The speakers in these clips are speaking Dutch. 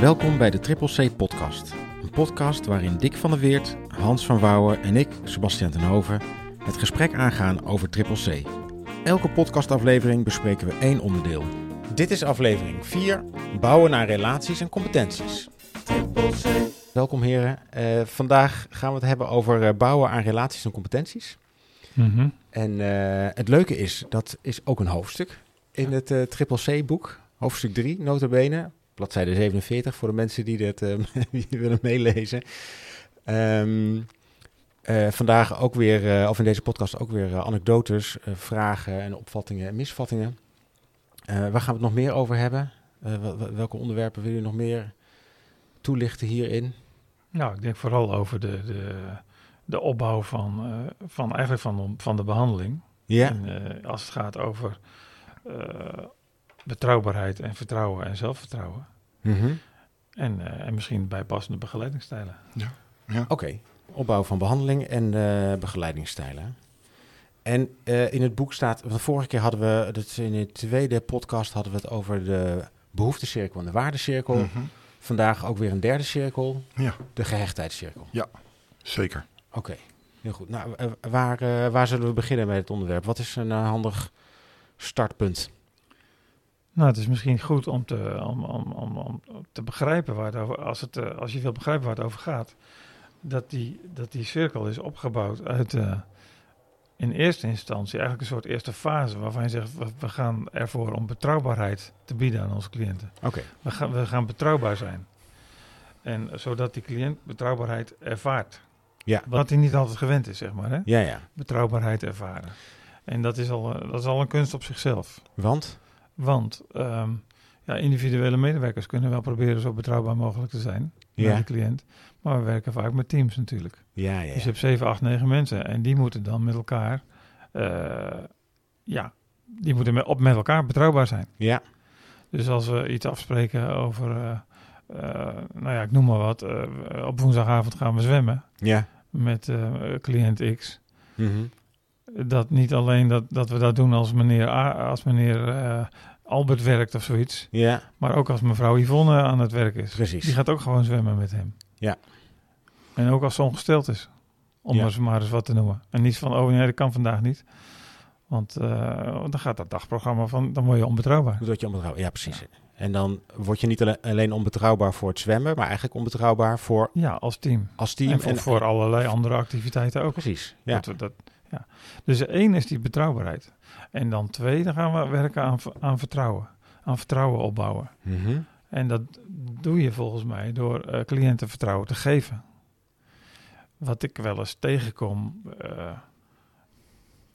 Welkom bij de Triple C podcast. Een podcast waarin Dick van der Weert, Hans van Wouwen en ik, Sebastian Tenhoven, het gesprek aangaan over Triple C. Elke podcastaflevering bespreken we één onderdeel. Dit is aflevering 4, bouwen naar relaties en competenties. Welkom heren. Eh, vandaag gaan we het hebben over eh, bouwen aan relaties en competenties. Mhm. En eh, het leuke is, dat is ook een hoofdstuk in het eh, Triple C boek. Hoofdstuk 3, notabene. Bladzijde 47 voor de mensen die dit eh, die willen meelezen. Ehm, eh, vandaag ook weer, eh, of in deze podcast ook weer eh, anekdotes, vragen en opvattingen en misvattingen. Waar gaan we het nog meer over hebben? Wel- wel- welke onderwerpen wil je nog meer toelichten hierin? Nou, ik denk vooral over de, de, de opbouw van, van, eigenlijk van, van de behandeling. Ja, En, als het gaat over betrouwbaarheid en vertrouwen en zelfvertrouwen. Mhm. En, eh, en misschien bijpassende begeleidingsstijlen. Oké, opbouw van behandeling en eh, begeleidingsstijlen. En eh, in het boek staat, want de vorige keer hadden we, dat in de tweede podcast hadden we het over de behoeftecirkel en de waardecirkel. Mhm. Vandaag ook weer een derde cirkel, Ja, de gehechtheidscirkel. zeker. Oké, heel goed. Nou, waar, waar zullen we beginnen met het onderwerp? Wat is een handig startpunt? Nou, het is misschien goed om te, om, om, om, om te begrijpen waar het over, als, het, eh, als je wil begrijpen waar het over gaat, dat die, dat die cirkel is opgebouwd uit eh, in eerste instantie eigenlijk een soort eerste fase waarvan je zegt, we, we gaan ervoor om betrouwbaarheid te bieden aan onze cliënten. Oké, We gaan, we gaan betrouwbaar zijn. En zodat die cliënt betrouwbaarheid ervaart. Ja. Wat hij niet altijd gewend is, zeg maar. Hè? ja, ja. Betrouwbaarheid ervaren. En dat is, al, eh, dat is al een kunst op zichzelf. Want? Want ehm, ja, individuele medewerkers kunnen wel proberen zo betrouwbaar mogelijk te zijn Ja. naar de cliënt. Maar we werken vaak met teams natuurlijk. Ja, ja, Dus je hebt 7, 8, 9 mensen en die moeten dan met elkaar, eh, ja, die moeten met, op met elkaar betrouwbaar zijn. Ja, Dus als we iets afspreken over, eh, eh, nou ja, ik noem maar wat, op woensdagavond gaan we zwemmen ja. met cliënt X. Mhm. Dat niet alleen dat, dat we dat doen als meneer, A, als meneer Albert werkt of zoiets, Ja, maar ook als mevrouw Yvonne aan het werk is. precies. Die gaat ook gewoon zwemmen met hem. Ja. En ook als ze ongesteld is. Om Ja. maar ze maar eens wat te noemen. En niet van, oh nee, dat kan vandaag niet. Want eh, dan gaat dat dagprogramma van, dan word je onbetrouwbaar. Hoe dat je onbetrouwbaar? Ja, precies. En dan word je niet alle- alleen onbetrouwbaar voor het zwemmen, maar eigenlijk onbetrouwbaar voor Ja, als team. als team. en voor, voor allerlei andere activiteiten ook. Precies. Ja. Dat dat, ja. Dus één is die betrouwbaarheid. En dan twee, dan gaan we werken aan, aan vertrouwen. Aan vertrouwen opbouwen. Mhm. En dat doe je volgens mij door eh, cliënten vertrouwen te geven. Wat ik wel eens tegenkom, eh,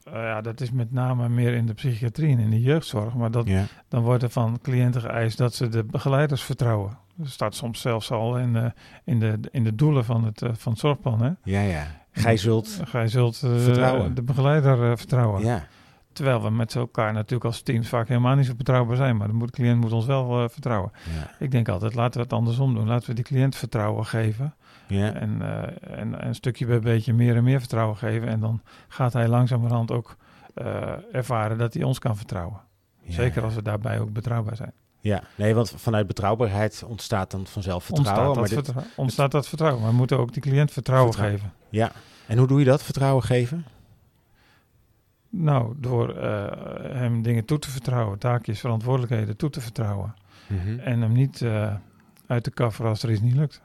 eh, ja, dat is met name meer in de psychiatrie en in de jeugdzorg. Maar dat, dan wordt er van cliënten geëist dat ze de begeleiders vertrouwen. Dat staat soms zelfs al in, de in, de, in de doelen van het, van het zorgplan. Hè? ja, ja. Gij zult. Gij zult eh, Vertrouwen. de begeleider eh, vertrouwen. Ja. Terwijl we met elkaar natuurlijk als teams vaak helemaal niet zo betrouwbaar zijn. Maar de cliënt moet ons wel eh, vertrouwen. Ja. Ik denk altijd, laten we het andersom doen. Laten we die cliënt vertrouwen geven. Ja. En, eh, en, en een stukje bij beetje meer en meer vertrouwen geven. En dan gaat hij langzamerhand ook ervaren dat hij ons kan vertrouwen. Ja. Zeker als we daarbij ook betrouwbaar zijn. Ja. Nee, want vanuit betrouwbaarheid ontstaat dan vanzelf vertrouwen. ontstaat, dat maar dit- vertrou- ontstaat dat vertrouwen. Maar we moeten ook die cliënt vertrouwen, Vertrouwen. geven. Ja. En hoe doe je dat? Vertrouwen geven? Nou, door eh, hem dingen toe te vertrouwen. Taakjes, verantwoordelijkheden toe te vertrouwen. Mhm. En hem niet eh, uit te kafferen als er iets niet lukt.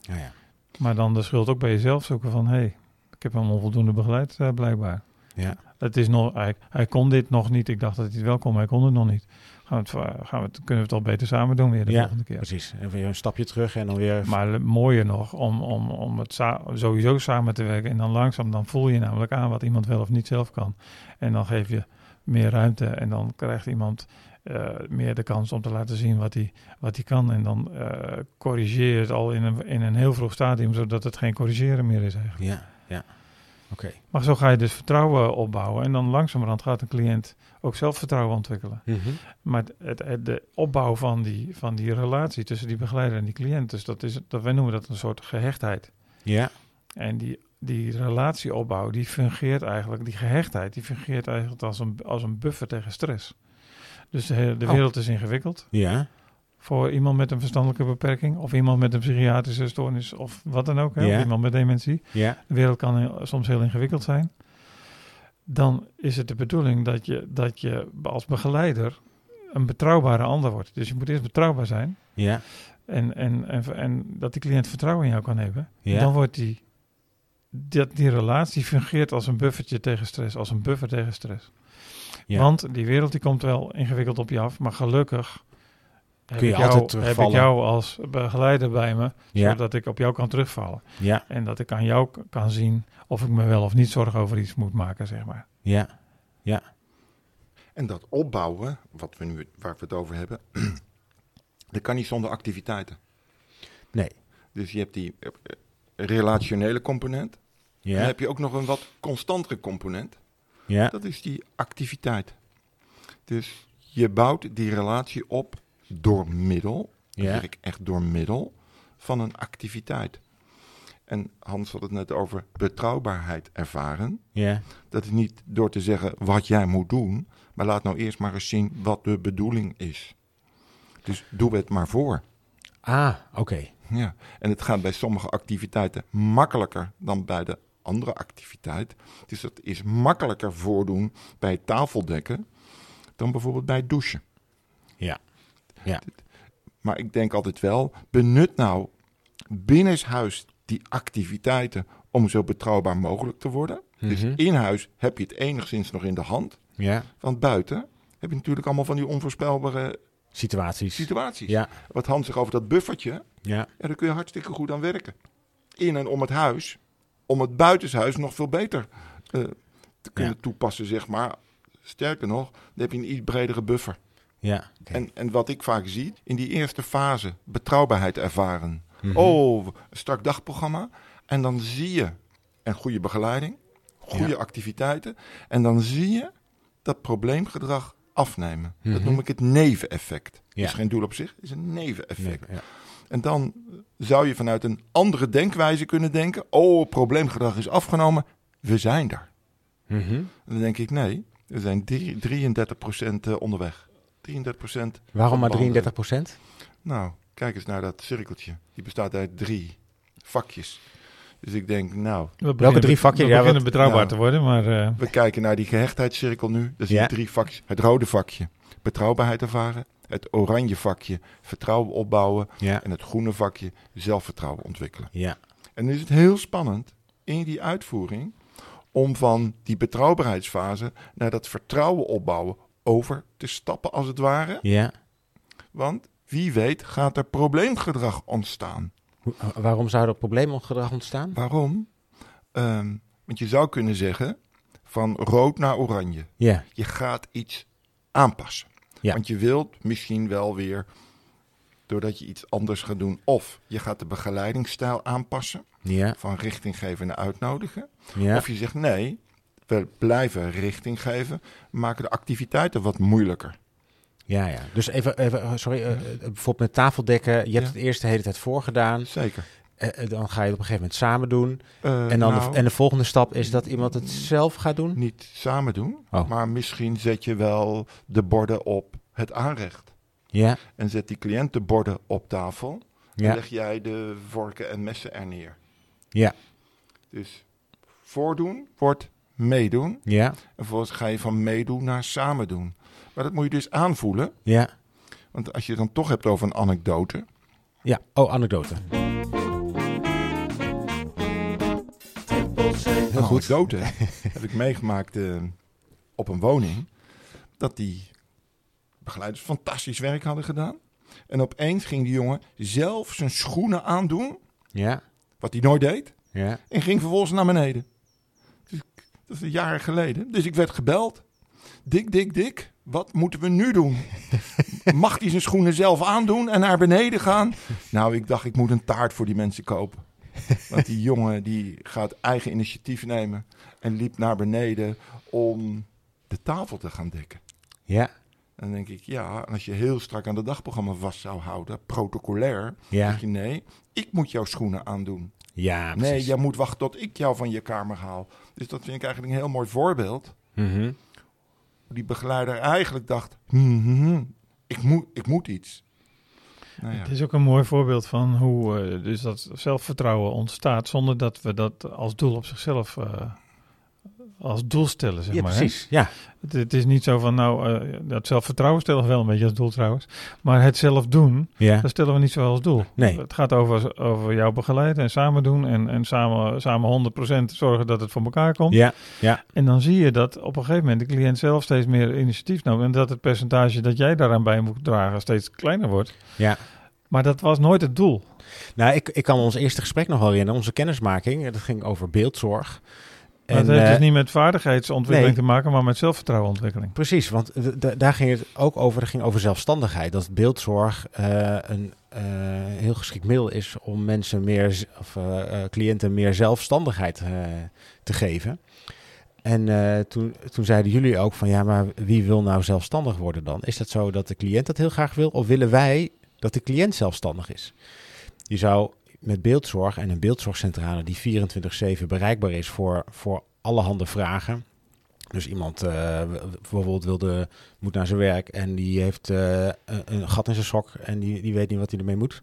Ja. Maar dan de schuld ook bij jezelf zoeken van... hé, hey, ik heb hem onvoldoende begeleid eh, blijkbaar. Ja. Het is nog, hij, hij kon dit nog niet. Ik dacht dat hij het wel kon, maar hij kon het nog niet. Gaan we het, gaan we het, kunnen we het al beter samen doen weer de Ja, volgende keer. Precies. En weer een stapje terug en dan weer. Maar mooier nog, om, om, om het sa- sowieso samen te werken. En dan langzaam, dan voel je namelijk aan wat iemand wel of niet zelf kan. En dan geef je meer ruimte. En dan krijgt iemand eh, meer de kans om te laten zien wat hij, wat hij kan. En dan eh, corrigeer je het al in een, in een heel vroeg stadium, zodat het geen corrigeren meer is eigenlijk. Ja, ja. Maar zo ga je dus vertrouwen opbouwen. En dan langzamerhand gaat een cliënt ook zelfvertrouwen ontwikkelen. Mhm. Maar het, het- de opbouw van die, van die relatie tussen die begeleider en die cliënt, dus dat is, dat, wij noemen dat een soort gehechtheid. Ja. En die, die relatieopbouw, die fungeert eigenlijk, die gehechtheid, die fungeert eigenlijk als een, als een buffer tegen stress. Dus de, hele- de Oh. wereld is ingewikkeld. Ja. Voor iemand met een verstandelijke beperking of iemand met een psychiatrische stoornis of wat dan ook, hè, of iemand met dementie. De wereld kan soms heel ingewikkeld zijn. Dan is het de bedoeling dat je, dat je als begeleider een betrouwbare ander wordt. Dus je moet eerst betrouwbaar zijn Ja. en, en, en, en dat die cliënt vertrouwen in jou kan hebben. Ja. Dan wordt die, dat, die relatie fungeert als een buffertje tegen stress, als een buffer tegen stress. Ja. Want die wereld die komt wel ingewikkeld op je af, maar gelukkig heb, Kun je ik, jou, altijd heb ik jou als begeleider bij me, Ja. zodat ik op jou kan terugvallen. Ja. En dat ik aan jou kan zien of ik me wel of niet zorgen over iets moet maken, zeg maar. Ja. Ja. En dat opbouwen, wat we nu, waar we het over hebben, dat kan niet zonder activiteiten. Nee. Dus je hebt die eh, eh, relationele component. En dan Ja. heb je ook nog een wat constantere component. Ja. Dat is die activiteit. Dus je bouwt die relatie op door middel, Ja. ik echt door middel, van een activiteit. En Hans had het net over betrouwbaarheid ervaren. Ja. Dat is niet door te zeggen wat jij moet doen, maar laat nou eerst maar eens zien wat de bedoeling is. Dus doe het maar voor. Ah, oké. Ja. En het gaat bij sommige activiteiten makkelijker dan bij de andere activiteit. Dus het is makkelijker voordoen bij het tafeldekken dan bijvoorbeeld bij het douchen. Ja. Maar ik denk altijd wel, benut nou binnenshuis die activiteiten om zo betrouwbaar mogelijk te worden. Dus Mhm. in huis heb je het enigszins nog in de hand. Ja. Want buiten heb je natuurlijk allemaal van die onvoorspelbare Situaties. situaties. Ja. Wat Hans zegt over dat buffertje, Ja. ja, daar kun je hartstikke goed aan werken. In en om het huis, om het buitenshuis nog veel beter eh, te kunnen Ja. toepassen, zeg maar. Sterker nog, dan heb je een iets bredere buffer. Ja. En, en wat ik vaak zie, in die eerste fase, betrouwbaarheid ervaren. Mhm. Oh, strak dagprogramma. En dan zie je een goede begeleiding, goede Ja. activiteiten. En dan zie je dat probleemgedrag afnemen. Dat Mhm. noem ik het neveneffect. Ja. is geen doel op zich, het is een neveneffect. Ja. En dan zou je vanuit een andere denkwijze kunnen denken: oh, probleemgedrag is afgenomen, we zijn daar. Mhm. Dan denk ik: nee, we zijn drie- 33% eh, onderweg. 33%. Waarom maar van 33 procent? Nou, kijk eens naar dat cirkeltje. Die bestaat uit drie vakjes. Dus ik denk, nou, We beginnen- drie vakjes? We Ja, beginnen wat- betrouwbaar nou. te worden, maar eh, we kijken naar die gehechtheidscirkel nu. Dat zie Ja. drie vakjes. Het rode vakje, betrouwbaarheid ervaren. Het oranje vakje, vertrouwen opbouwen. Ja. En het groene vakje, zelfvertrouwen ontwikkelen. Ja. En dan is het heel spannend in die uitvoering om van die betrouwbaarheidsfase naar dat vertrouwen opbouwen over te stappen als het ware. Ja. Want wie weet gaat er probleemgedrag ontstaan. Waarom zou er probleemgedrag ontstaan? Waarom? Ehm, want je zou kunnen zeggen van rood naar oranje. Ja. Je gaat iets aanpassen. Ja. Want je wilt misschien wel weer, doordat je iets anders gaat doen, of je gaat de begeleidingsstijl aanpassen, Ja. van richting geven naar uitnodigen. Ja. Of je zegt nee, we blijven richting geven, maken de activiteiten wat moeilijker. Ja, ja. Dus even, even sorry, eh, eh, bijvoorbeeld met tafeldekken. Je hebt Ja. het eerst de hele tijd voorgedaan. Zeker. Eh, eh, dan ga je het op een gegeven moment samen doen. Eh, En, dan nou, de, en de volgende stap is dat iemand het zelf gaat doen? niet samen doen, Oh. maar misschien zet je wel de borden op het aanrecht. Ja. En zet die cliënt de borden op tafel. En Ja. leg jij de vorken en messen er neer. Ja. Dus voordoen wordt meedoen. Ja. En vervolgens ga je van meedoen naar samen doen. Maar dat moet je dus aanvoelen. Ja. Want als je het dan toch hebt over een anekdote. Ja. Oh, anekdote. Heel goed. anekdote heb ik meegemaakt eh, op een woning. Dat die begeleiders fantastisch werk hadden gedaan. En opeens ging die jongen zelf zijn schoenen aandoen. Ja. Wat hij nooit deed. Ja. En ging vervolgens naar beneden. Dat is jaren geleden. Dus ik werd gebeld. Dik, dik, dik. Wat moeten we nu doen? Mag hij zijn schoenen zelf aandoen en naar beneden gaan? Nou, ik dacht, ik moet een taart voor die mensen kopen. Want die jongen die gaat eigen initiatief nemen. En liep naar beneden om de tafel te gaan dekken. Ja. En dan denk ik, ja, als je heel strak aan het dagprogramma vast zou houden, protocolair, Ja. zeg je nee, ik moet jouw schoenen aandoen. Ja, Nee, jij moet wachten tot ik jou van je kamer haal. Dus dat vind ik eigenlijk een heel mooi voorbeeld. Mhm. Die begeleider eigenlijk dacht, "Hmm, hmm, hmm, ik, moet, ik moet iets. Nou ja. Het is ook een mooi voorbeeld van hoe eh, dus dat zelfvertrouwen ontstaat zonder dat we dat als doel op zichzelf eh, als doel stellen, zeg ja, maar. hè. precies. Ja, Het, het is niet zo van, nou, eh, dat zelfvertrouwen stellen we wel een beetje als doel trouwens. Maar het zelf doen, ja. dat stellen we niet zo als doel. Nee. Het gaat over, over jou begeleiden en samen doen en, en samen, samen 100% zorgen dat het voor elkaar komt. Ja, ja, En dan zie je dat op een gegeven moment de cliënt zelf steeds meer initiatief neemt. En dat het percentage dat jij daaraan bij moet dragen steeds kleiner wordt. ja. Maar dat was nooit het doel. Nou, ik, ik kan ons eerste gesprek nog wel herinneren. Onze kennismaking, dat ging over beeldzorg. Het heeft eh, dus niet met vaardigheidsontwikkeling nee. te maken, maar met zelfvertrouwenontwikkeling. Precies, want daar ging het ook over. Dat ging over zelfstandigheid. Dat beeldzorg eh, een eh, heel geschikt middel is om mensen meer, of eh, eh, cliënten meer zelfstandigheid eh, te geven. En eh, toen, toen zeiden jullie ook van ja, maar wie wil nou zelfstandig worden dan? Is dat zo dat de cliënt dat heel graag wil? Of willen wij dat de cliënt zelfstandig is? Je zou met beeldzorg en een beeldzorgcentrale die 24-7 bereikbaar is voor, voor allerhande vragen. Dus iemand eh, bijvoorbeeld wilde, moet naar zijn werk en die heeft eh, een, gat in zijn sok en die, die weet niet wat hij ermee moet.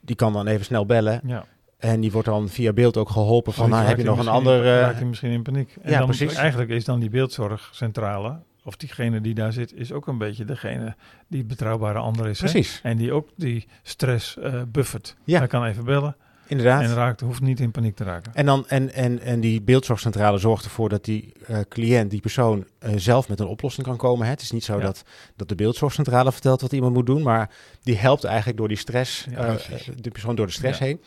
Die kan dan even snel bellen Ja. en die wordt dan via beeld ook geholpen van, nou, heb je nog een ander... eh, raakt hij misschien in paniek. En ja, dan, precies. Eigenlijk is dan die beeldzorgcentrale, of diegene die daar zit, is ook een beetje degene die betrouwbare ander is. hè? precies, En die ook die stress eh, buffert. Ja. Hij kan even bellen inderdaad. en raakt, hoeft niet in paniek te raken. En, dan, en, en, en die beeldzorgcentrale zorgt ervoor dat die eh, cliënt, die persoon, eh, zelf met een oplossing kan komen. Hè? Het is niet zo Ja. dat, dat de beeldzorgcentrale vertelt wat iemand moet doen, maar die helpt eigenlijk door die stress, Ja, de persoon door de stress Ja. heen.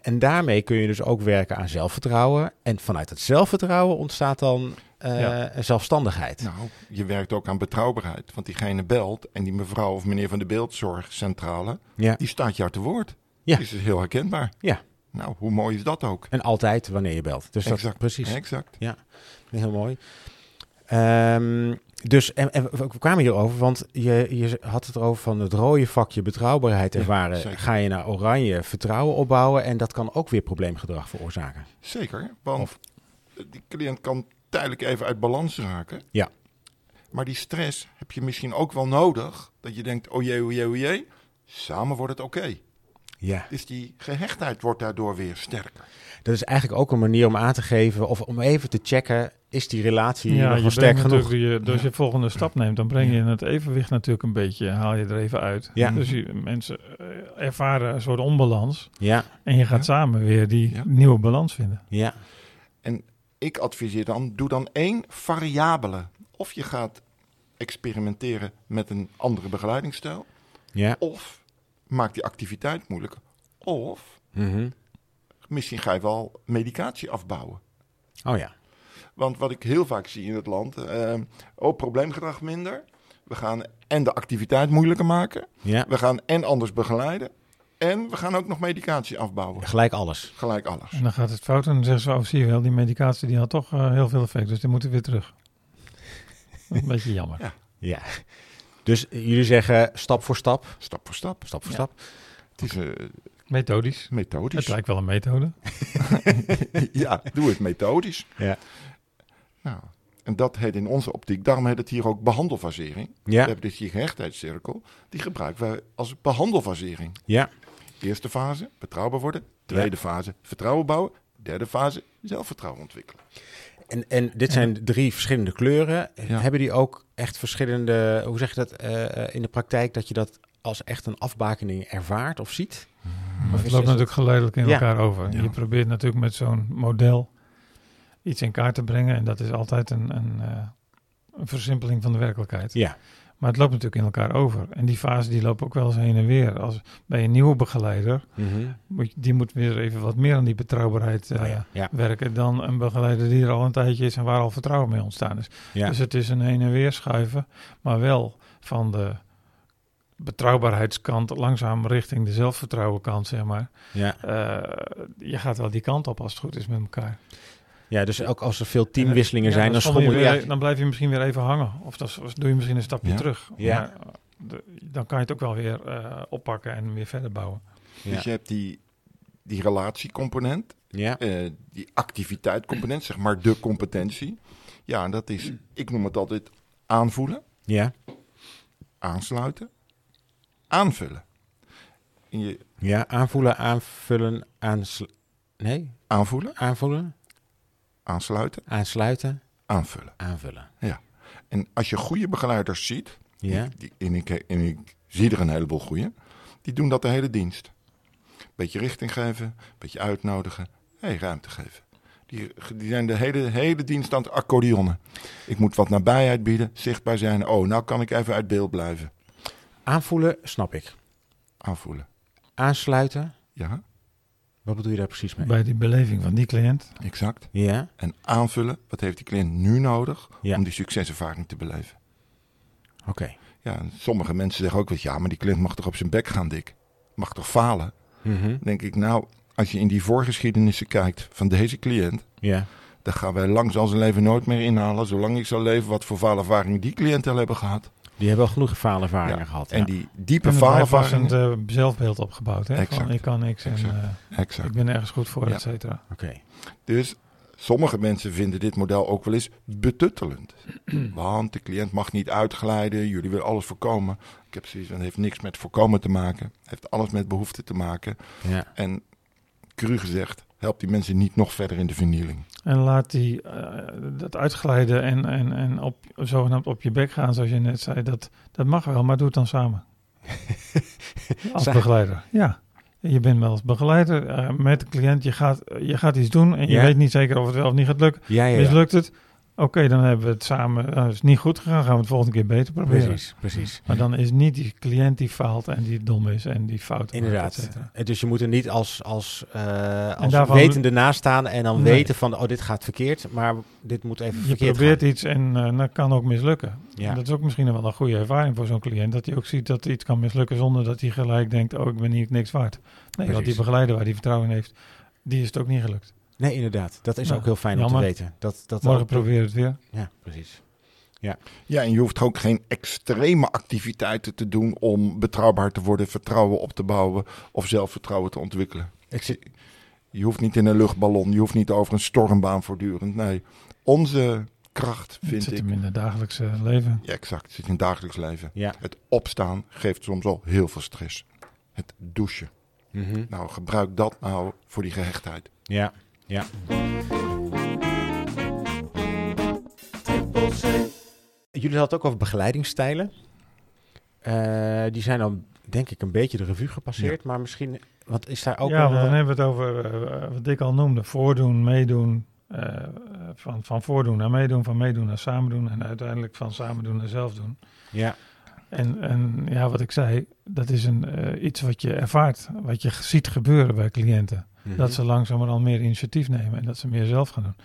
En daarmee kun je dus ook werken aan zelfvertrouwen. En vanuit het zelfvertrouwen ontstaat dan eh, Ja. zelfstandigheid. Nou, je werkt ook aan betrouwbaarheid. Want diegene belt en die mevrouw of meneer van de beeldzorgcentrale, Ja. die staat jou te woord. Ja. Dus het is heel herkenbaar. Ja. Nou, hoe mooi is dat ook? En altijd wanneer je belt. Dus dat, precies. Exact. Heel mooi. Ehm, dus, en, en we kwamen hierover, want je, je had het erover van het rode vakje betrouwbaarheid Ja, ervaren. zeker. Ga je naar oranje vertrouwen opbouwen en dat kan ook weer probleemgedrag veroorzaken. Zeker, want die cliënt kan tijdelijk even uit balans raken. Ja. Maar die stress heb je misschien ook wel nodig. Dat je denkt, oh jee, oh jee, oh jee. Samen wordt het oké. Ja. Dus die gehechtheid wordt daardoor weer sterker. Dat is eigenlijk ook een manier om aan te geven of om even te checken, is die relatie nog Ja, wel je sterk genoeg? je, dus Ja. je volgende stap neemt, dan breng je het evenwicht natuurlijk een beetje, haal je er even uit. Ja. Dus je, mensen eh, ervaren een soort onbalans Ja, en je gaat Ja. samen weer die Ja. nieuwe balans vinden. ja, Ik adviseer dan, doe dan één variabele. Of je gaat experimenteren met een andere begeleidingsstijl. ja. Of maak die activiteit moeilijk. Of Mhm. misschien ga je wel medicatie afbouwen. Oh ja. Want wat ik heel vaak zie in het land, eh, oh, probleemgedrag minder. We gaan en de activiteit moeilijker maken. ja. We gaan en anders begeleiden. En we gaan ook nog medicatie afbouwen. Gelijk alles. Gelijk alles. En dan gaat het fout en dan zeggen ze, oh zie je wel, die medicatie die had toch eh, heel veel effect, dus die moeten weer terug. Een beetje jammer. Ja. Ja. Dus jullie zeggen stap voor stap, Stap voor stap. stap voor Ja. stap. Het is eh, Methodisch. methodisch. Het lijkt wel een methode. ja, doe het methodisch. Ja. Nou, en dat heet in onze optiek, daarom heet het hier ook behandelfasering. We Ja, hebben dus die gehechtheidscirkel, die gebruiken wij als behandelfasering. ja, Eerste fase, betrouwbaar worden. Tweede fase, vertrouwen bouwen. Derde fase, zelfvertrouwen ontwikkelen. En, en dit zijn drie verschillende kleuren. Ja. Hebben die ook echt verschillende, hoe zeg je dat eh, in de praktijk, dat je dat als echt een afbakening ervaart of ziet? Maar Of het loopt natuurlijk geleidelijk in Ja. elkaar over. Ja. Je probeert natuurlijk met zo'n model iets in kaart te brengen. En dat is altijd een, een, eh, een versimpeling van de werkelijkheid. Ja, Maar het loopt natuurlijk in elkaar over. En die fase die loopt ook wel eens heen en weer. Als bij een nieuwe begeleider, Mhm. moet, die moet weer even wat meer aan die betrouwbaarheid eh, Oh ja. Ja. werken dan een begeleider die er al een tijdje is en waar al vertrouwen mee ontstaan is. Ja. Dus het is een heen en weer schuiven, maar wel van de betrouwbaarheidskant langzaam richting de zelfvertrouwenkant, zeg maar. ja. Eh, je gaat wel die kant op als het goed is met elkaar. Ja, dus ook als er veel teamwisselingen Ja, zijn, dan schommel je schommel je... weer- Dan blijf je misschien weer even hangen. Of dan doe je misschien een stapje Ja. terug. Ja. Maar, eh, de- dan kan je het ook wel weer eh, oppakken en weer verder bouwen. Ja. Dus je hebt die, die relatiecomponent, Ja, eh, die activiteitcomponent, zeg maar de competentie. Ja, en dat is, ik noem het altijd aanvoelen, ja, aansluiten, aanvullen. je Ja, aanvoelen, aanvullen, aansl nee, aanvoelen, aanvoelen, aansluiten, aansluiten, aanvullen. aanvullen. En als je goede begeleiders ziet, Ja, die, en, ik, en ik zie er een heleboel goede, die doen dat de hele dienst. Beetje richting geven, beetje uitnodigen, hey, ruimte geven. Die, die zijn de hele, hele dienst aan het accordeonnen. Ik moet wat nabijheid bieden, zichtbaar zijn. Oh, nou kan ik even uit beeld blijven. aanvoelen, snap ik. Aanvoelen. Aansluiten, Ja, wat bedoel je daar precies mee? Bij die beleving van die cliënt. exact. Ja, En aanvullen, wat heeft die cliënt nu nodig Ja. om die succeservaring te beleven? oké. Ja, en sommige mensen zeggen ook wel, ja, maar die cliënt mag toch op zijn bek gaan, dik? Mag toch falen? Mhm. Denk ik, nou, als je in die voorgeschiedenissen kijkt van deze cliënt, Ja, dan gaan wij lang zal zijn leven nooit meer inhalen. Zolang ik zal leven, wat voor faalervaring die cliënten al hebben gehad. Die hebben al genoeg faalervaringen Ja, gehad. En ja. die diepe En een eh, zelfbeeld opgebouwd. Hè? Exact. Van, ik kan niks en eh, Exact. ik ben ergens goed voor, Ja. et cetera. Oké. Dus sommige mensen vinden dit model ook wel eens betuttelend. Want de cliënt mag niet uitglijden, jullie willen alles voorkomen. Ik heb zoiets van, het heeft niks met voorkomen te maken. Het heeft alles met behoefte te maken. Ja. En cru gezegd, helpt die mensen niet nog verder in de vernieling. En laat die, eh, dat uitglijden en, en, en op, zogenaamd op je bek gaan, zoals je net zei, dat, dat mag wel, maar doe het dan samen. als begeleider, ja. Je bent wel als begeleider eh, met de cliënt, je gaat, je gaat iets doen en je Ja. weet niet zeker of het wel of niet gaat lukken. Ja, ja, ja. Mislukt het? Oké, dan hebben we het samen. Nou, is niet goed gegaan, gaan we het volgende keer beter proberen. Precies, precies. Maar dan is niet die cliënt die faalt en die dom is en die fout maakt, Inderdaad. En Dus je moet er niet als, als, eh, als daarvan- wetende naast staan en dan Nee. weten van, oh, dit gaat verkeerd, maar dit moet even Je verkeerd probeert gaan. iets en eh, dat kan ook mislukken. Ja. Dat is ook misschien wel een goede ervaring voor zo'n cliënt. Dat hij ook ziet dat iets kan mislukken zonder dat hij gelijk denkt, oh, ik ben hier niks waard. Nee, want die Precies. begeleider waar hij vertrouwen in heeft, die is het ook niet gelukt. Nee, inderdaad. Dat is Ja, ook heel fijn om te weten. Dat, dat Morgen ook- probeer het weer. Ja, precies. Ja, en je hoeft ook geen extreme activiteiten te doen om betrouwbaar te worden, vertrouwen op te bouwen of zelfvertrouwen te ontwikkelen. Ik zit, Je hoeft niet in een luchtballon, je hoeft niet over een stormbaan voortdurend. Nee, onze kracht Het vind zit ik. hem in het dagelijkse leven. Ja, exact. Het zit in het dagelijks leven. ja. Het opstaan geeft soms al heel veel stress. Het douchen. Mhm. Nou, gebruik dat nou voor die gehechtheid. Ja, ja. Jullie hadden het ook over begeleidingsstijlen. Eh, die zijn dan denk ik een beetje de revue gepasseerd, maar misschien, want is daar ook ja, een, want dan eh, hebben we het over eh, wat ik al noemde. Voordoen, meedoen. eh, van, van voordoen naar meedoen, van meedoen naar samen doen. En uiteindelijk van samen doen naar zelf doen. ja, En, en ja, wat ik zei, dat is een, eh, iets wat je ervaart, wat je ziet gebeuren bij cliënten. Mhm. Dat ze langzamerhand meer initiatief nemen en dat ze meer zelf gaan doen.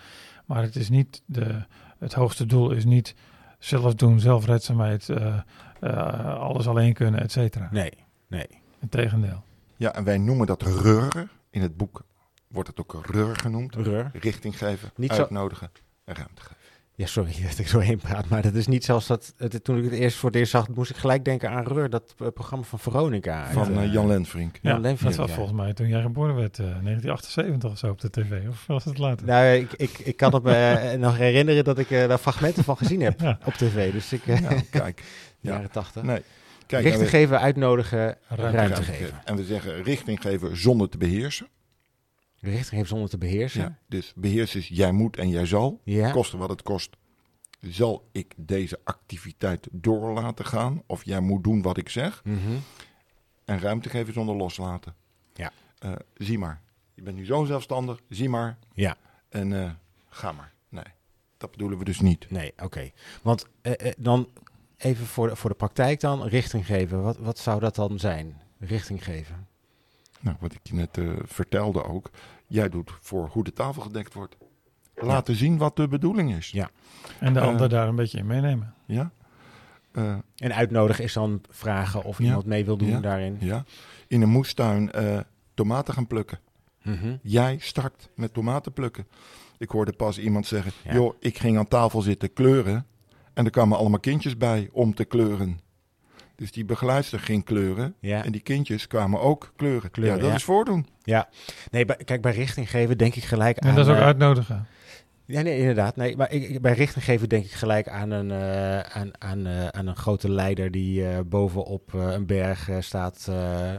Maar het is niet de, het hoogste doel is niet zelf doen, zelfredzaamheid, eh, eh, alles alleen kunnen, et cetera. Nee, nee. Integendeel. Ja, en wij noemen dat reuren. In het boek wordt het ook reur genoemd. Richting geven, Niet zo- uitnodigen en ruimte geven. Ja, sorry dat ik zo heen praat, maar dat is niet zelfs dat, het, toen ik het eerst voor het eerst zag, moest ik gelijk denken aan Reur, dat eh, programma van Veronica. Van eh, Jan Lenfrink. Ja, Jan dat was ja. volgens mij toen jij geboren werd, eh 1978 of zo op de tv. Of was het later? Nou, ik, ik, ik kan het me nog herinneren dat ik eh, daar fragmenten van gezien heb Ja. op tv. Dus ik, Ja, kijk. jaren tachtig. Nee. Kijk, Richting we- geven, uitnodigen, ruimte, Ruimte geven. En we zeggen richting geven zonder te beheersen. Richting geven zonder te beheersen. Ja. Dus beheersen is jij moet en jij zal. Ja. Kosten wat het kost. Zal ik deze activiteit door laten gaan? Of jij moet doen wat ik zeg? Mhm. En ruimte geven zonder loslaten. Ja. Eh, zie maar. Je bent nu zo zelfstandig. Zie maar. Ja. En eh, ga maar. Nee, dat bedoelen we dus niet. Nee, oké. Want eh, dan even voor de, voor de praktijk dan, richting geven. Wat, wat zou dat dan zijn? Richting geven. Nou, wat ik je net vertelde ook. Jij doet voor hoe de tafel gedekt wordt. Laten zien wat de bedoeling is. Ja. En de Eh, ander daar een beetje in meenemen. Ja. Eh, En uitnodigen is dan vragen of Ja. iemand mee wil doen Ja. daarin. ja. In een moestuin eh, tomaten gaan plukken. Mhm. Jij start met tomaten plukken. Ik hoorde pas iemand zeggen: Ja. joh, ik ging aan tafel zitten kleuren. En er kwamen allemaal kindjes bij om te kleuren. Dus die begeleidster ging kleuren. Ja. En die kindjes kwamen ook kleuren. Kleuren, ja, dat ja. is voordoen. Ja, nee, bij, kijk, bij richting geven denk ik gelijk aan... En dat is ook eh, uitnodigen. Ja, nee, inderdaad. Nee, maar ik, bij richting geven denk ik gelijk aan een, eh, aan, aan, eh, aan een grote leider die eh, bovenop eh, een berg staat, eh,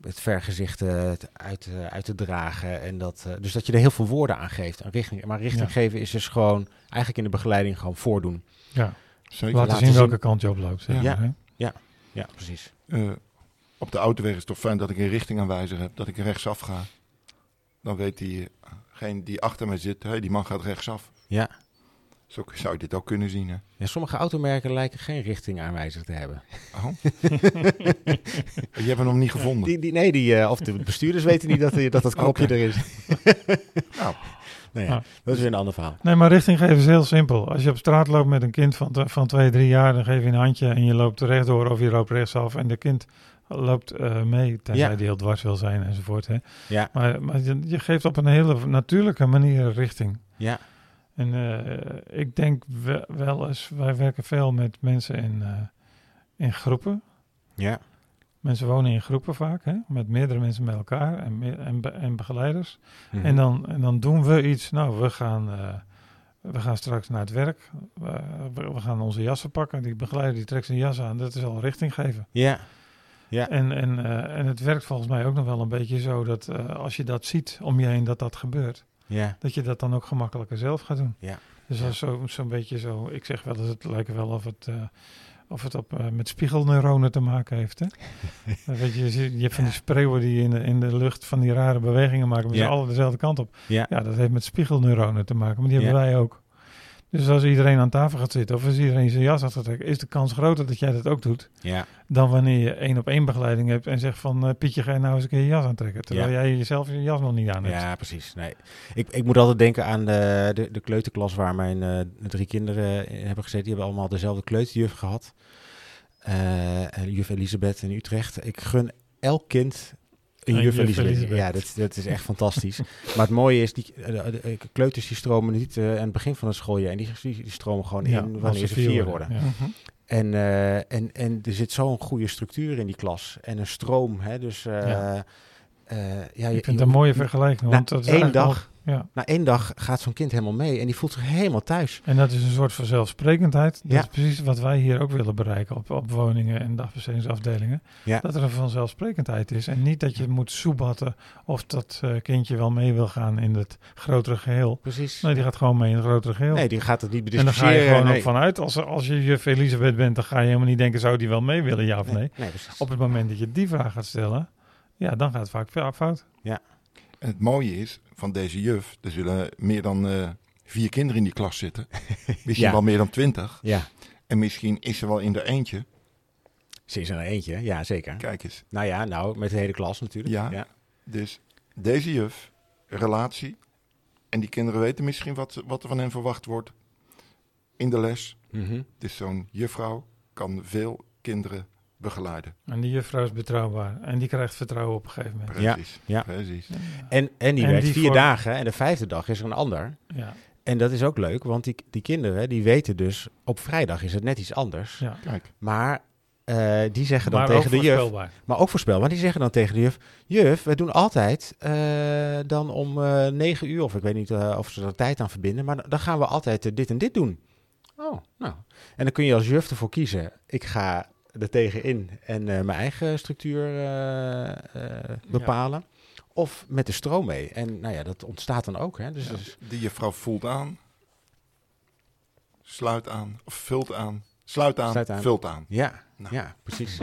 het vergezicht eh, uit, uit te dragen. En dat, eh, dus dat je er heel veel woorden aan geeft. Een richting, maar richting Ja. geven is dus gewoon eigenlijk in de begeleiding gewoon voordoen. Ja, Zeker. laten, laten zien zien. welke kant je oploopt. Zeg Ja. maar, hè? Ja, precies. Eh, op de autoweg is het toch fijn dat ik een richtingaanwijzer heb, dat ik rechtsaf ga. Dan weet diegene die achter mij zit, hey, die man gaat rechtsaf. Ja. Zo zou je dit ook kunnen zien, hè? ja, sommige automerken lijken geen richtingaanwijzer te hebben. Oh. je hebt hem nog niet gevonden. Die, die, nee, die, eh, of de bestuurders weten niet dat die- dat, dat knopje er is. Nou. Ja, Ja. dat is weer een ander verhaal. Nee, maar richting geven is heel simpel. Als je op straat loopt met een kind van, van twee, drie jaar, dan geef je een handje en je loopt rechtdoor of je loopt rechtsaf en de kind loopt eh, mee, tenzij Ja. die heel dwars wil zijn enzovoort. Hè. Ja, Maar, maar je, je geeft op een hele natuurlijke manier richting. ja, En eh, ik denk we- wel eens, wij werken veel met mensen in, eh, in groepen. ja, Mensen wonen in groepen vaak, hè, met meerdere mensen bij elkaar en, me- en, be- en begeleiders. Mhm. En, dan, en dan doen we iets. Nou, we gaan, eh, we gaan straks naar het werk. We, we- we gaan onze jassen pakken. Die begeleider die trekt zijn jas aan. Dat is al richting geven. Ja, ja, En, en, eh, en het werkt volgens mij ook nog wel een beetje zo dat eh, als je dat ziet om je heen dat dat gebeurt, ja, dat je dat dan ook gemakkelijker zelf gaat doen. Ja. Dus dat is zo- zo'n beetje zo. Ik zeg wel eens, het lijkt wel of het, of het op, eh, met spiegelneuronen te maken heeft. Hè? Dan weet je, je, hebt van die spreeuwen die in de, in de lucht van die rare bewegingen maken, maar ze Ja. alle dezelfde kant op. ja, Ja, dat heeft met spiegelneuronen te maken, maar die hebben wij ook. Dus als iedereen aan tafel gaat zitten of als iedereen zijn jas aftrekken, is de kans groter dat jij dat ook doet. ja, Dan wanneer je één op één begeleiding hebt en zegt van eh, Pietje, ga je nou eens een keer je jas aantrekken. Terwijl Ja. jij jezelf je jas nog niet aan hebt. ja, precies. Nee. Ik, ik moet altijd denken aan de, de, de kleuterklas waar mijn eh, drie kinderen in hebben gezeten. Die hebben allemaal dezelfde kleuterjuf gehad. Eh, en juf Elisabeth in Utrecht. Ik gun elk kind een Een juf, Elisabeth. Ja, dat, dat is echt fantastisch. Maar het mooie is, die eh, de, de kleuters die stromen niet eh, aan het begin van het schooljaar. En die, die, die stromen gewoon Ja, in wanneer ze vier worden. Ja. Mhm. En, eh, en, en er zit zo'n goede structuur in die klas. En een stroom. Hè? Dus Ja. ja, je- Ik vind je- het een mooie vergelijking. Want dat is één dag, ja. na één dag gaat zo'n kind helemaal mee. En die voelt zich helemaal thuis. En dat is een soort vanzelfsprekendheid. Dat Ja. is precies wat wij hier ook willen bereiken op, op woningen en dagbestedingsafdelingen. Ja. Dat er een vanzelfsprekendheid is. En niet dat je moet soebatten of dat eh, kindje wel mee wil gaan in het grotere geheel. Precies. Nee, die gaat gewoon mee in het grotere geheel. Nee, die gaat het niet en dan ga je bediscussiëren. gewoon nee. ook vanuit, als, als je juf Elisabeth bent, dan ga je helemaal niet denken, zou die wel mee willen, ja of nee? nee, nee, precies. Op het moment dat je die vraag gaat stellen, ja, dan gaat het vaak fout. En het mooie is van deze juf, er zullen meer dan eh, vier kinderen in die klas zitten. Misschien Ja. wel meer dan twintig. Ja, En misschien is er wel in er eentje. ze is er eentje. Ja, zeker. Kijk eens. Nou ja, nou, met de hele klas natuurlijk. Ja. ja. Dus deze juf, relatie. En die kinderen weten misschien wat, wat er van hen verwacht wordt in de les. Mhm. Dus zo'n juffrouw kan veel kinderen begeleiden. En die juffrouw is betrouwbaar. En die krijgt vertrouwen op een gegeven moment. Ja, Precies. ja. Precies. En, en die En werkt die vier voor- dagen. En de vijfde dag is er een ander. Ja, En dat is ook leuk, want die, die kinderen die weten dus... op vrijdag is het net iets anders. ja. Kijk. Maar eh, die zeggen dan maar tegen ook de juf... Maar ook voorspelbaar. Die zeggen dan tegen de juf... Juf, we doen altijd eh, dan om eh negen uur... of ik weet niet eh, of ze er tijd aan verbinden... maar dan gaan we altijd dit en dit doen. Oh, nou. En dan kun je als juf ervoor kiezen... ik ga er tegenin en eh, mijn eigen structuur eh, eh, bepalen... of met de stroom mee. En nou ja, dat ontstaat dan ook. Hè? Dus, Ja, dus- die juffrouw voelt aan, sluit aan, of vult aan, sluit aan, Sluit aan. vult aan. ja, Nou. ja, precies.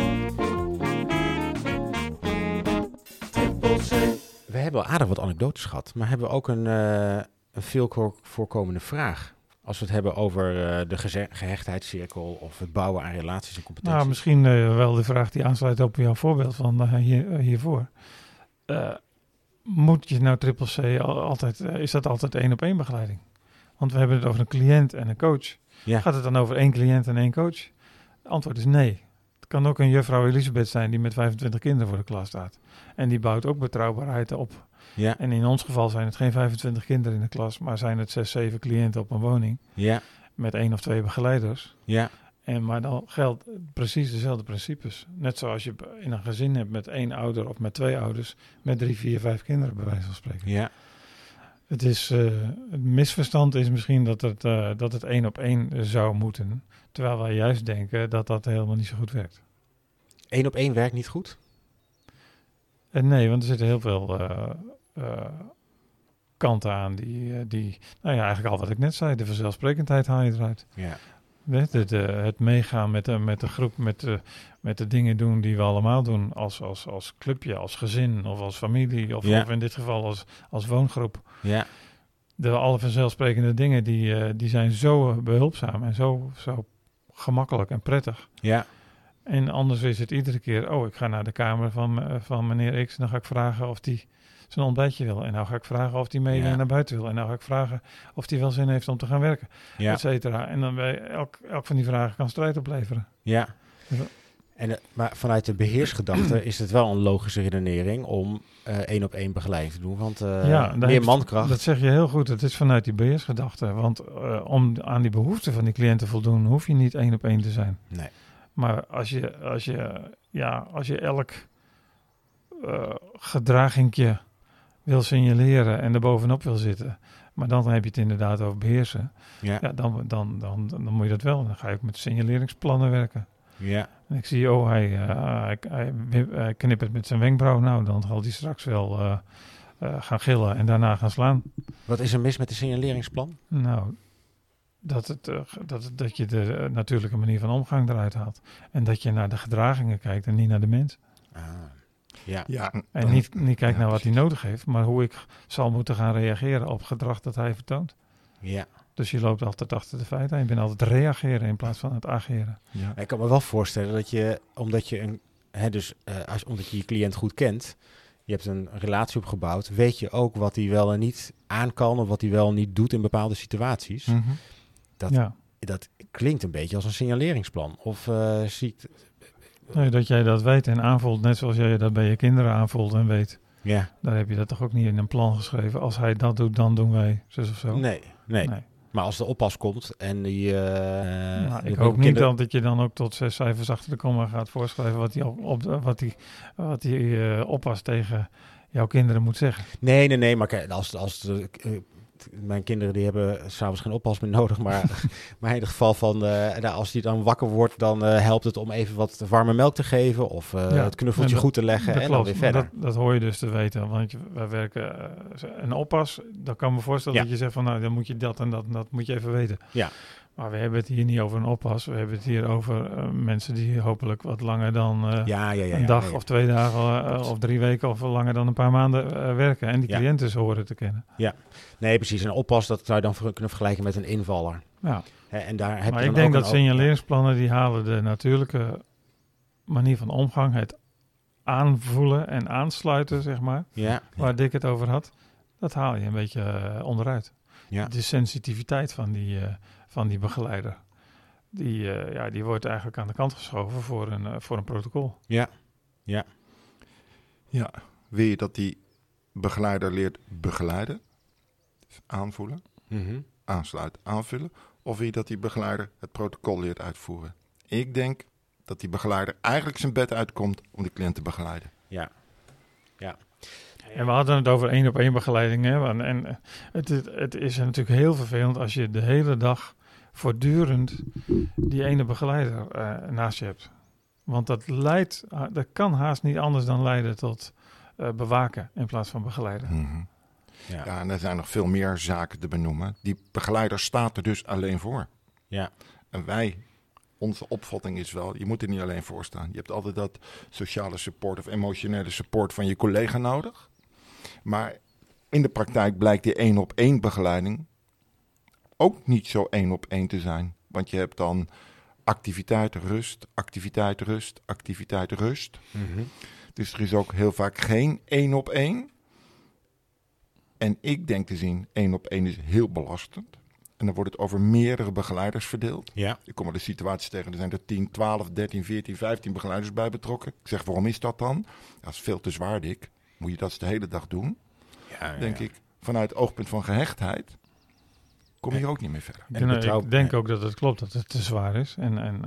We hebben al aardig wat anekdotes gehad, maar hebben we ook een, eh, een veel ko- voorkomende vraag. Als we het hebben over eh, de gehechtheidscirkel of het bouwen aan relaties en competenties. Nou, misschien eh, wel de vraag die aansluit op jouw voorbeeld van eh, hier, hiervoor. Moet je nou triple C al- altijd, is dat altijd één op één begeleiding? Want we hebben het over een cliënt en een coach. ja, Gaat het dan over één cliënt en één coach? Antwoord is nee. Het kan ook een juffrouw Elisabeth zijn die met 25 kinderen voor de klas staat. En die bouwt ook betrouwbaarheid op. ja, En in ons geval zijn het geen 25 kinderen in de klas, maar zijn het 6, 7 cliënten op een woning ja, met één of twee begeleiders. ja, En maar dan geldt precies dezelfde principes. Net zoals je in een gezin hebt met één ouder of met twee ouders, met drie, vier, vijf kinderen bij wijze van spreken. ja, Het, is, eh, het misverstand is misschien dat het, eh, dat het één op één zou moeten. Terwijl wij juist denken dat dat helemaal niet zo goed werkt. Eén op één werkt niet goed. Eh, nee, want er zitten heel veel eh, kanten aan die, eh, die, nou ja, eigenlijk al wat ik net zei, de vanzelfsprekendheid haal je eruit. Ja. Weet, het, het meegaan met de, met de groep, met de, met de dingen doen die we allemaal doen als, als, als clubje, als gezin of als familie of, Ja. of in dit geval als, als woongroep. Ja. De alle vanzelfsprekende dingen die, eh, die zijn zo behulpzaam en zo, zo gemakkelijk en prettig. Ja. En anders is het iedere keer, oh, ik ga naar de kamer van, van meneer X en dan ga ik vragen of die zijn ontbijtje wil. En nou ga ik vragen of die mee Ja. naar buiten wil. En nou ga ik vragen of die wel zin heeft om te gaan werken, Ja. et cetera. En dan bij elk, elk van die vragen kan strijd opleveren. Ja. Ja. En, eh, maar vanuit de beheersgedachte is het wel een logische redenering om eh, één op één begeleiding te doen. Want eh, Ja, meer heeft- mankracht. Dat zeg je heel goed. Het is vanuit die beheersgedachte. Want om aan die behoeften van die cliënten te voldoen, hoef je niet één op één te zijn. Nee. Maar als je, als je, ja, als je elk gedragingje wil signaleren en er bovenop wil zitten, maar dan heb je het inderdaad over beheersen, Ja. ja, dan, dan, dan, dan moet je dat wel. Dan ga je ook met signaleringsplannen werken. Ja. En ik zie, oh, hij, eh, hij, hij, hij knippert met zijn wenkbrauw. Nou, dan zal hij straks wel eh, eh, gaan gillen en daarna gaan slaan. Wat is er mis met de signaleringsplan? Nou, dat, het, dat, dat je de natuurlijke manier van omgang eruit haalt. En dat je naar de gedragingen kijkt en niet naar de mens. Ah. Ja. Ja, En niet, niet kijkt ja, naar wat hij nodig heeft, maar hoe ik zal moeten gaan reageren op gedrag dat hij vertoont. ja. Dus je loopt altijd achter de feiten en je bent altijd reageren in plaats van het ageren. Ja. Ik kan me wel voorstellen dat je, omdat je een, hè, dus, eh, als, omdat je je cliënt goed kent, je hebt een relatie opgebouwd, weet je ook wat hij wel en niet aan kan of wat hij wel en niet doet in bepaalde situaties. Mhm. Dat- Ja. Dat klinkt een beetje als een signaleringsplan. Of eh zie ik... Nee, dat jij dat weet en aanvoelt, net zoals jij dat bij je kinderen aanvoelt en weet. Ja, Daar heb je dat toch ook niet in een plan geschreven. Als hij dat doet, dan doen wij zus of zo. nee, nee, Nee. Maar als de oppas komt en die... eh, Nou, die ik hoop niet kinderen- dat je dan ook tot zes cijfers achter de komma gaat voorschrijven wat die, op, op, wat die, wat die eh, oppas tegen jouw kinderen moet zeggen. Nee, nee, nee, maar kijk, als, als de, eh, mijn kinderen die hebben s'avonds geen oppas meer nodig, maar, maar in ieder geval van, nou, als die dan wakker wordt, dan eh, helpt het om even wat warme melk te geven of eh, Ja, het knuffeltje dat- goed te leggen en dan weer verder. Dat, dat hoor je dus te weten, want je, wij werken een oppas. Dan kan ik me voorstellen Ja. dat je zegt van nou, dan moet je dat en dat en dat moet je even weten. Ja. Maar we hebben het hier niet over een oppas. We hebben het hier over eh, mensen die hopelijk wat langer dan eh, ja, ja, ja. een ja, dag ja. of twee dagen eh, of drie weken of langer dan een paar maanden werken. En die Ja. cliënten ze horen te kennen. Nee, precies. Een oppas, dat zou je dan kunnen vergelijken met een invaller. Ja. En daar heb maar je ik denk dat signaleringsplannen die halen de natuurlijke manier van omgang, het aanvoelen en aansluiten, zeg maar, Ja, waar Dick het over had, dat haal je een beetje onderuit. Ja. De sensitiviteit van die, van die begeleider, die, eh, ja, die wordt eigenlijk aan de kant geschoven voor een, eh, voor een protocol. Ja, wil je dat die begeleider leert begeleiden, dus aanvoelen, Mhm. aansluiten, aanvullen, of wil je dat die begeleider het protocol leert uitvoeren? Ik denk dat die begeleider eigenlijk zijn bed uitkomt om de cliënt te begeleiden. ja. En we hadden het over één op één begeleiding. Hè? En, en het, is- het is natuurlijk heel vervelend als je de hele dag voortdurend die ene begeleider eh, naast je hebt. Want dat leidt, ha- dat kan haast niet anders dan leiden tot eh, bewaken in plaats van begeleiden. Mhm. Ja. Ja, en er zijn nog veel meer zaken te benoemen. Die begeleider staat er dus alleen voor. Ja. En wij, onze opvatting is wel, je moet er niet alleen voor staan. Je hebt altijd dat sociale support of emotionele support van je collega nodig. Maar in de praktijk blijkt die één op één begeleiding ook niet zo één op één te zijn. Want je hebt dan activiteit, rust, activiteit, rust, activiteit, rust. Mhm. Dus er is ook heel vaak geen één op één. En ik denk te zien, één op één is heel belastend. En dan wordt het over meerdere begeleiders verdeeld. Ja. Ik kom er de situaties tegen, er zijn er 10, 12, 13, 14, 15 begeleiders bij betrokken. Ik zeg, waarom is dat dan? Dat is veel te zwaar, Dick. Moet je dat de hele dag doen? Ja, ja, Denk ja. ik, vanuit het oogpunt van gehechtheid, kom je hier ook niet meer verder. Ik, En betrouw- ik denk ja. ook dat het klopt dat het te zwaar is. En, en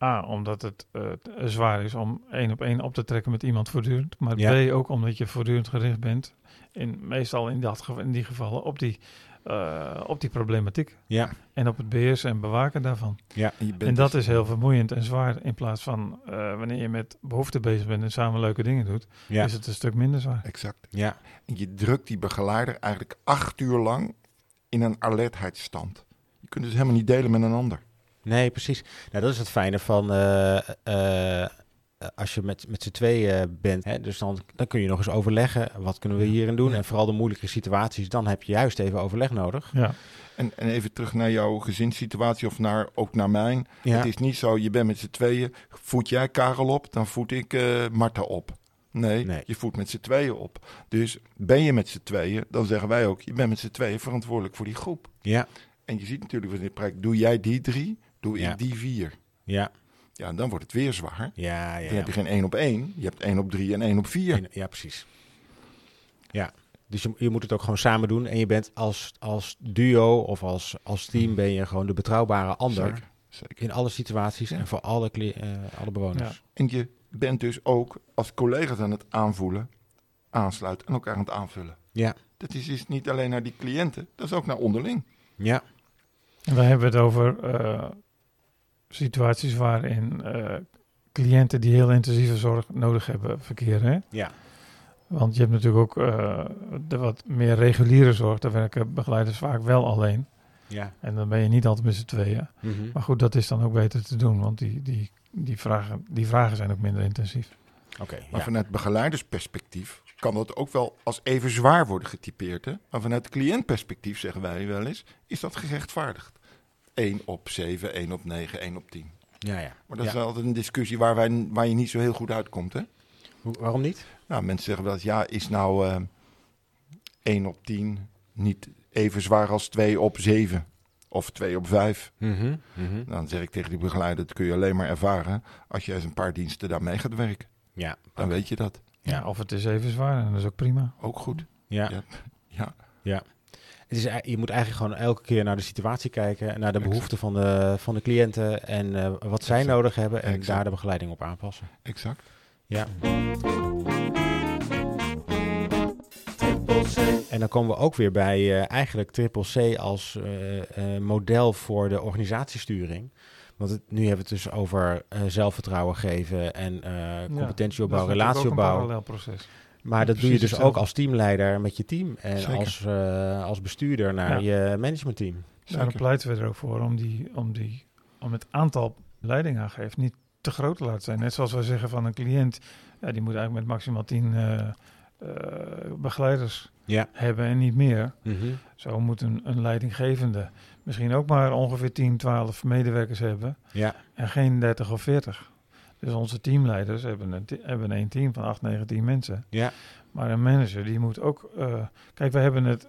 eh, A, omdat het eh, te zwaar is om één op één op te trekken met iemand voortdurend. Maar Ja. B, ook omdat je voortdurend gericht bent, in, meestal in, dat, geval- in die gevallen, op die eh, op die problematiek. Ja, En op het beheersen en bewaken daarvan. Bent En dat dus- is heel vermoeiend en zwaar. In plaats van eh, wanneer je met behoeften bezig bent en samen leuke dingen doet, ja, is het een stuk minder zwaar. Exact. ja, En je drukt die begeleider eigenlijk acht uur lang in een alertheidsstand. Je kunt het dus helemaal niet delen met een ander. nee, precies. Nou, dat is het fijne van eh, eh, als je met, met z'n tweeën bent. Hè, dus dan, dan kun je nog eens overleggen, wat kunnen we hierin doen? Ja. En vooral de moeilijke situaties, dan heb je juist even overleg nodig. Ja, En, en even terug naar jouw gezinssituatie of naar, ook naar mijn. Ja, Het is niet zo, je bent met z'n tweeën. Voed jij Karel op, dan voed ik eh Marta op. Nee, Nee. je voedt met z'n tweeën op. Dus ben je met z'n tweeën, dan zeggen wij ook... je bent met z'n tweeën verantwoordelijk voor die groep. ja, En je ziet natuurlijk van dit project... doe jij die drie, doe Ja. ik die vier. ja, Ja, en dan wordt het weer zwaar. ja, ja. Dan heb je geen één op één. Je hebt één op drie en één op vier. Eén- Ja, precies. Ja, dus je, je moet het ook gewoon samen doen. En je bent als, als duo of als, als team ben je gewoon de betrouwbare ander. Zeker, zeker. In alle situaties Ja. en voor alle, eh, alle bewoners. En je bent dus ook als collega's aan het aanvoelen, aansluiten en elkaar aan het aanvullen. Ja. Dat is dus niet alleen naar die cliënten, dat is ook naar onderling. Ja, en wij hebben het over eh, situaties waarin eh, cliënten die heel intensieve zorg nodig hebben verkeren. Hè? ja, Want je hebt natuurlijk ook eh, de wat meer reguliere zorg. Daar werken begeleiders vaak wel alleen. Ja. En dan ben je niet altijd met z'n tweeën. Mhm. Maar goed, dat is dan ook beter te doen. Want die, die, die, vragen, die vragen zijn ook minder intensief. Oké, Maar ja. vanuit begeleidersperspectief kan dat ook wel als even zwaar worden getypeerd. Hè? Maar vanuit cliëntperspectief zeggen wij wel eens, is dat gerechtvaardigd. 1 op 7, 1 op 9, 1 op 10. ja, ja. Maar dat Ja. is altijd een discussie waar, wij, waar je niet zo heel goed uitkomt. Hè? Hoe- waarom niet? Nou, mensen zeggen wel eens, ja, is nou eh 1 op 10 niet even zwaar als 2 op 7 of 2 op 5? Mhm, mhm. Dan zeg ik tegen die begeleider, dat kun je alleen maar ervaren als je eens een paar diensten daarmee gaat werken. Ja, Dan weet je dat. Ja. of het is even zwaar en dat is ook prima. Ook goed. ja. Ja. Ja, Het is, je moet eigenlijk gewoon elke keer naar de situatie kijken, naar de behoeften van de, van de cliënten en eh, wat zij Exact. nodig hebben en Exact. daar de begeleiding op aanpassen. exact. Ja. En dan komen we ook weer bij eh, eigenlijk Triple C als eh, eh, model voor de organisatiesturing. Want het, nu hebben we het dus over eh, zelfvertrouwen geven en eh competentieopbouw, Dat is natuurlijk ook een relatieopbouw. parallel proces. Maar dat doe je dus hetzelfde. ook als teamleider met je team en Zeker. als, eh, als bestuurder naar je managementteam. Daarom Zeker. pleiten we er ook voor om, die, om, die, om het aantal leidingaangeeft niet te groot te laten zijn. Net zoals wij zeggen van een cliënt, ja, die moet eigenlijk met maximaal 10 eh, begeleiders Ja. hebben en niet meer. Mhm. Zo moet een, een leidinggevende misschien ook maar ongeveer 10, 12 medewerkers hebben Ja, en geen 30 of 40. Dus onze teamleiders hebben een, hebben een team van 8, 9, 10 mensen. ja, Maar een manager die moet ook. eh, kijk, we hebben het.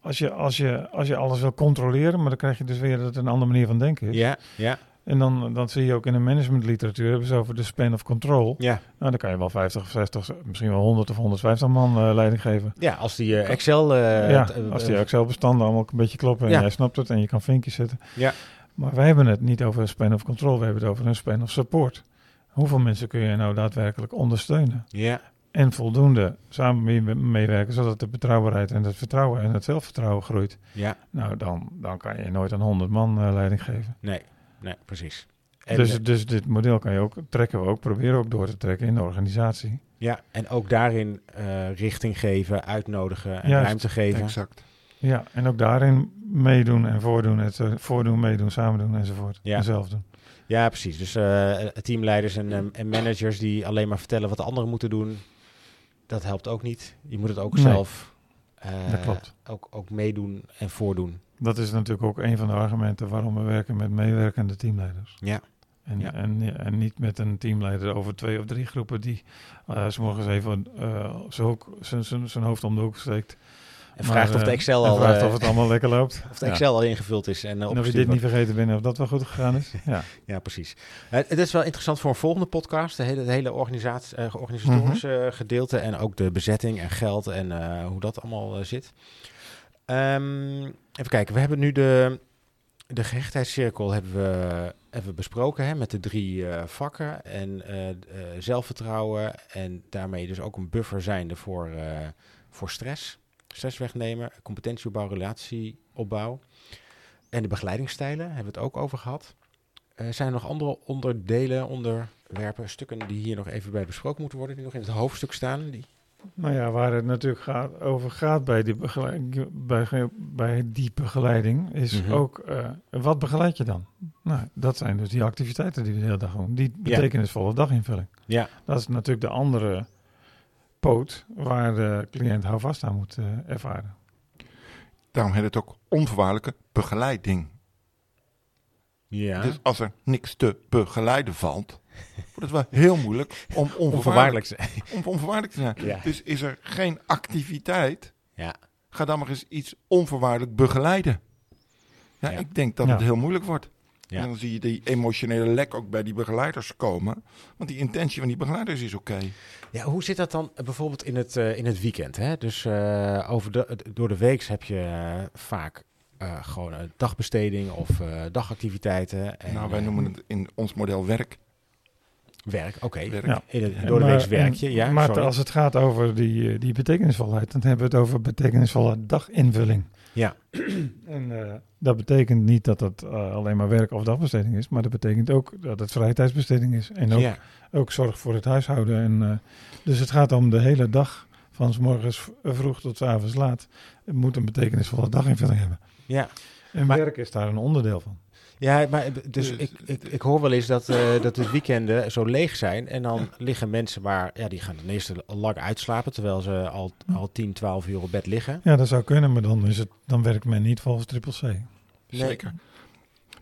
Als je, als, je, als je alles wil controleren, maar dan krijg je dus weer dat het een andere manier van denken is. ja, ja, En dan, dan zie je ook in de managementliteratuur hebben ze over de span of control. ja. Nou, dan kan je wel 50 of 60, misschien wel 100 of 150 man eh, leiding geven. Ja, als die eh, Excel... eh, ja, als die Excel-bestanden allemaal een beetje kloppen en Ja. jij snapt het en je kan vinkjes zetten. Ja. Maar wij hebben het niet over een span of control, we hebben het over een span of support. Hoeveel mensen kun je nou daadwerkelijk ondersteunen? Ja, en voldoende samen mee- meewerken, zodat de betrouwbaarheid en het vertrouwen en het zelfvertrouwen groeit. ja, Nou, dan, dan kan je nooit aan 100 man leiding geven. nee, nee, precies. En, dus, eh, dus dit model kan je ook, trekken we ook, proberen ook door te trekken in de organisatie. ja, en ook daarin eh, richting geven, uitnodigen en Juist, ruimte geven. Exact. Ja, en ook daarin meedoen en voordoen, het eh, voordoen, meedoen, samen doen enzovoort. Ja. En zelf doen. Ja, precies. Dus eh, teamleiders en, en managers die alleen maar vertellen wat de anderen moeten doen, dat helpt ook niet. Je moet het ook Nee. zelf eh, Dat klopt. Ook, ook meedoen en voordoen. Dat is natuurlijk ook een van de argumenten waarom we werken met meewerkende teamleiders. Ja. En, Ja. en, en niet met een teamleider over twee of drie groepen die eh, s morgens even eh, zijn hoofd om de hoek steekt. En Maar, vraagt of de eh, Excel al, vraagt of het allemaal lekker loopt. of de Ja. Excel al ingevuld is en, uh, En of je dit niet vergeten bent of dat wel goed gegaan is. Ja, Ja, precies. Het is wel interessant voor een volgende podcast, de hele, het hele organisatie, organisatorische Mhm. gedeelte en ook de bezetting en geld en hoe dat allemaal zit. Ehm, even kijken, we hebben nu de, de gehechtheidscirkel hebben we, hebben besproken hè, met de drie eh, vakken en eh, eh, zelfvertrouwen en daarmee dus ook een buffer zijnde voor, voor stress. stress wegnemen, competentieopbouw, relatieopbouw. En de begeleidingsstijlen hebben we het ook over gehad. Eh, zijn er nog andere onderdelen, onderwerpen, stukken die hier nog even bij besproken moeten worden, die nog in het hoofdstuk staan? Nou ja, waar het natuurlijk gaat, over gaat bij die, begeleiding, bij, bij die begeleiding, is Mhm. ook eh, wat begeleid je dan? Nou, dat zijn dus die activiteiten die we de hele dag doen. Die Ja. betekenisvolle daginvulling. Ja, Dat is natuurlijk de andere poot waar de cliënt houvast aan moet eh, ervaren. Daarom heet het ook onvoorwaardelijke begeleiding. ja. Dus als er niks te begeleiden valt, wordt het wel heel moeilijk om onvoorwaardelijk, onvoorwaardelijk zijn. om onvoorwaardelijk te zijn. Ja. Dus is er geen activiteit, Ja. ga dan maar eens iets onvoorwaardelijk begeleiden. Ja, Ja. ik denk dat Ja. het heel moeilijk wordt. Ja. En dan zie je die emotionele lek ook bij die begeleiders komen. Want die intentie van die begeleiders is oké. Ja, hoe zit dat dan bijvoorbeeld in het, eh, in het weekend? Hè? Dus eh, over de, door de week heb je eh, vaak eh, gewoon een dagbesteding of eh, dagactiviteiten. En, nou, wij noemen het in ons model werk. Werk. Oké, werk. Ja. In het- door de Maar- week werk je. Ja, maar sorry. als het gaat over die, eh, die betekenisvolheid, dan hebben we het over betekenisvolle daginvulling. Ja. En eh, dat betekent niet dat het eh, alleen maar werk of dagbesteding is, maar dat betekent ook dat het vrije tijdsbesteding is. En ook, ja. ook zorg voor het huishouden. En, eh, dus het gaat om de hele dag, van s morgens vroeg tot s avonds laat. Het moet een betekenisvolle daginvulling hebben. ja. En Maar- werk is daar een onderdeel van. Ja, maar eh, dus Dus- ik, ik, ik hoor wel eens dat, eh, dat de weekenden zo leeg zijn. En dan liggen mensen maar, ja, die gaan ten eerste lang uitslapen. Terwijl ze al, al 10, 12 uur op bed liggen. Ja, dat zou kunnen, maar dan, is het, dan werkt men niet volgens triple C. Nee. Zeker.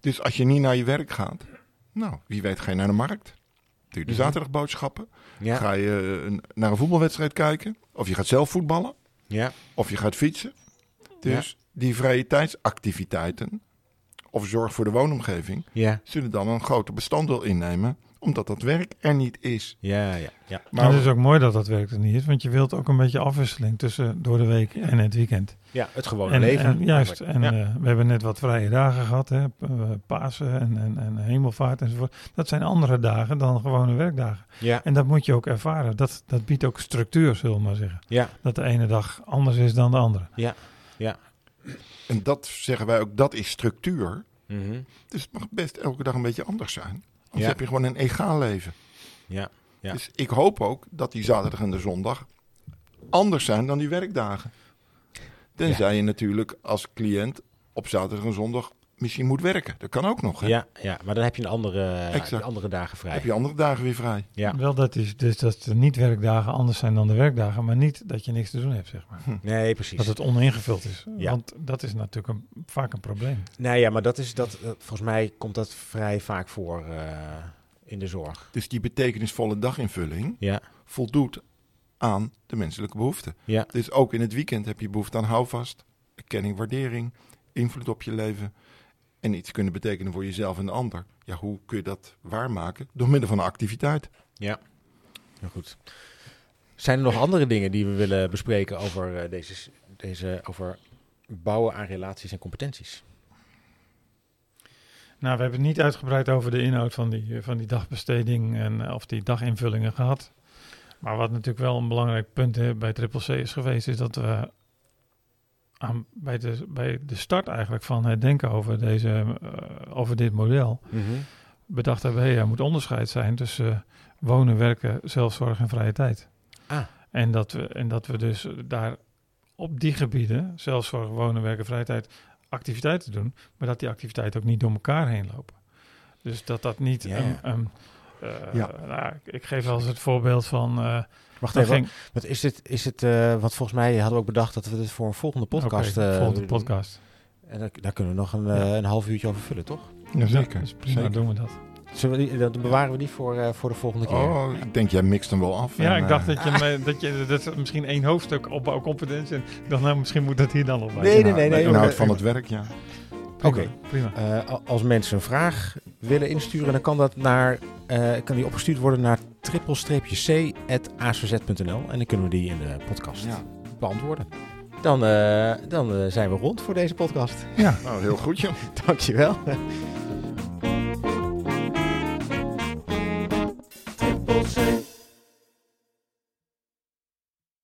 Dus als je niet naar je werk gaat, nou, wie weet ga je naar de markt. Doe je de Mhm. zaterdagboodschappen. Ja, Ga je eh, een- naar een voetbalwedstrijd kijken. Of je gaat zelf voetballen. ja, Of je gaat fietsen. Dus die vrije tijdsactiviteiten, of zorg voor de woonomgeving, ja, zullen dan een groter bestanddeel innemen, omdat dat werk er niet is. ja, ja, ja. Maar het is ook mooi dat dat werk er niet is, want je wilt ook een beetje afwisseling tussen door de week en het weekend. Ja, het gewone En, leven. en juist, en ja. eh, we hebben net wat vrije dagen gehad, hè, eh, Pasen en, en, en hemelvaart enzovoort. Dat zijn andere dagen dan gewone werkdagen. ja, En dat moet je ook ervaren. Dat, dat biedt ook structuur, zullen we maar zeggen. ja, Dat de ene dag anders is dan de andere. En dat zeggen wij ook, dat is structuur. mhm, Dus het mag best elke dag een beetje anders zijn. Anders Ja. heb je gewoon een egaal leven. ja, Ja. Dus ik hoop ook dat die zaterdag en de zondag anders zijn dan die werkdagen. Tenzij je natuurlijk als cliënt op zaterdag en zondag misschien moet werken. Dat kan ook nog. Hè? ja, ja. Maar dan heb je een andere, Exact. andere dagen vrij. Heb je andere dagen weer vrij. Ja. Wel dat is dus dat de niet-werkdagen anders zijn dan de werkdagen, maar niet dat je niks te doen hebt, zeg maar. Nee, precies. Dat het oningevuld is. Ja. Want dat is natuurlijk een, vaak een probleem. Nee, ja, maar dat is dat. volgens mij komt dat vrij vaak voor eh, in de zorg. Dus die betekenisvolle daginvulling Ja, voldoet aan de menselijke behoeften. ja, Dus ook in het weekend heb je behoefte aan houvast, erkenning, waardering, invloed op je leven en iets kunnen betekenen voor jezelf en de ander. Ja, hoe kun je dat waarmaken? Door middel van een activiteit. ja. Heel goed. Zijn er nog andere dingen die we willen bespreken over eh, deze, deze over bouwen aan relaties en competenties? Nou, we hebben het niet uitgebreid over de inhoud van die, van die dagbesteding en eh, of die daginvullingen gehad. Maar wat natuurlijk wel een belangrijk punt bij Triple C is geweest, is dat we aan, bij, de, bij de start eigenlijk van het denken over, deze, eh, over dit model bedacht hebben, hey, er moet onderscheid zijn tussen eh, wonen, werken, zelfzorg en vrije tijd. Ah. En dat we, en dat we dus daar op die gebieden, zelfzorg, wonen, werken, vrije tijd, activiteiten doen, maar dat die activiteiten ook niet door elkaar heen lopen. Dus dat dat niet Ja, eh, Ja. nou, ik- geef wel eens het voorbeeld van... Wacht dan even. ging- Wat is het? Is het eh, want volgens mij hadden we ook bedacht dat we dit voor een volgende podcast. Eh, volgende podcast. En daar, daar kunnen we nog een, eh, Ja. een half uurtje over vullen, toch? Jazeker. dus prima, zeker. doen we dat. Zullen we die, dat bewaren we die voor, eh, voor de volgende keer. Oh, ik denk jij mixt hem wel af. Ja, en, ik dacht dat je, me, dat je dat is misschien één hoofdstuk opbouw competentie. En ik dacht, nou, misschien moet dat hier dan nog bij. Nee, nee, nou, nee. de nee inhoud van het werk, ja. Oké. Prima. Eh, als mensen een vraag willen insturen, dan kan dat naar, eh, kan die opgestuurd worden naar triple-c.acz.nl en dan kunnen we die in de podcast ja. beantwoorden. Dan, eh, dan eh, zijn we rond voor deze podcast. Ja. Nou, heel goed, joh. Dankjewel.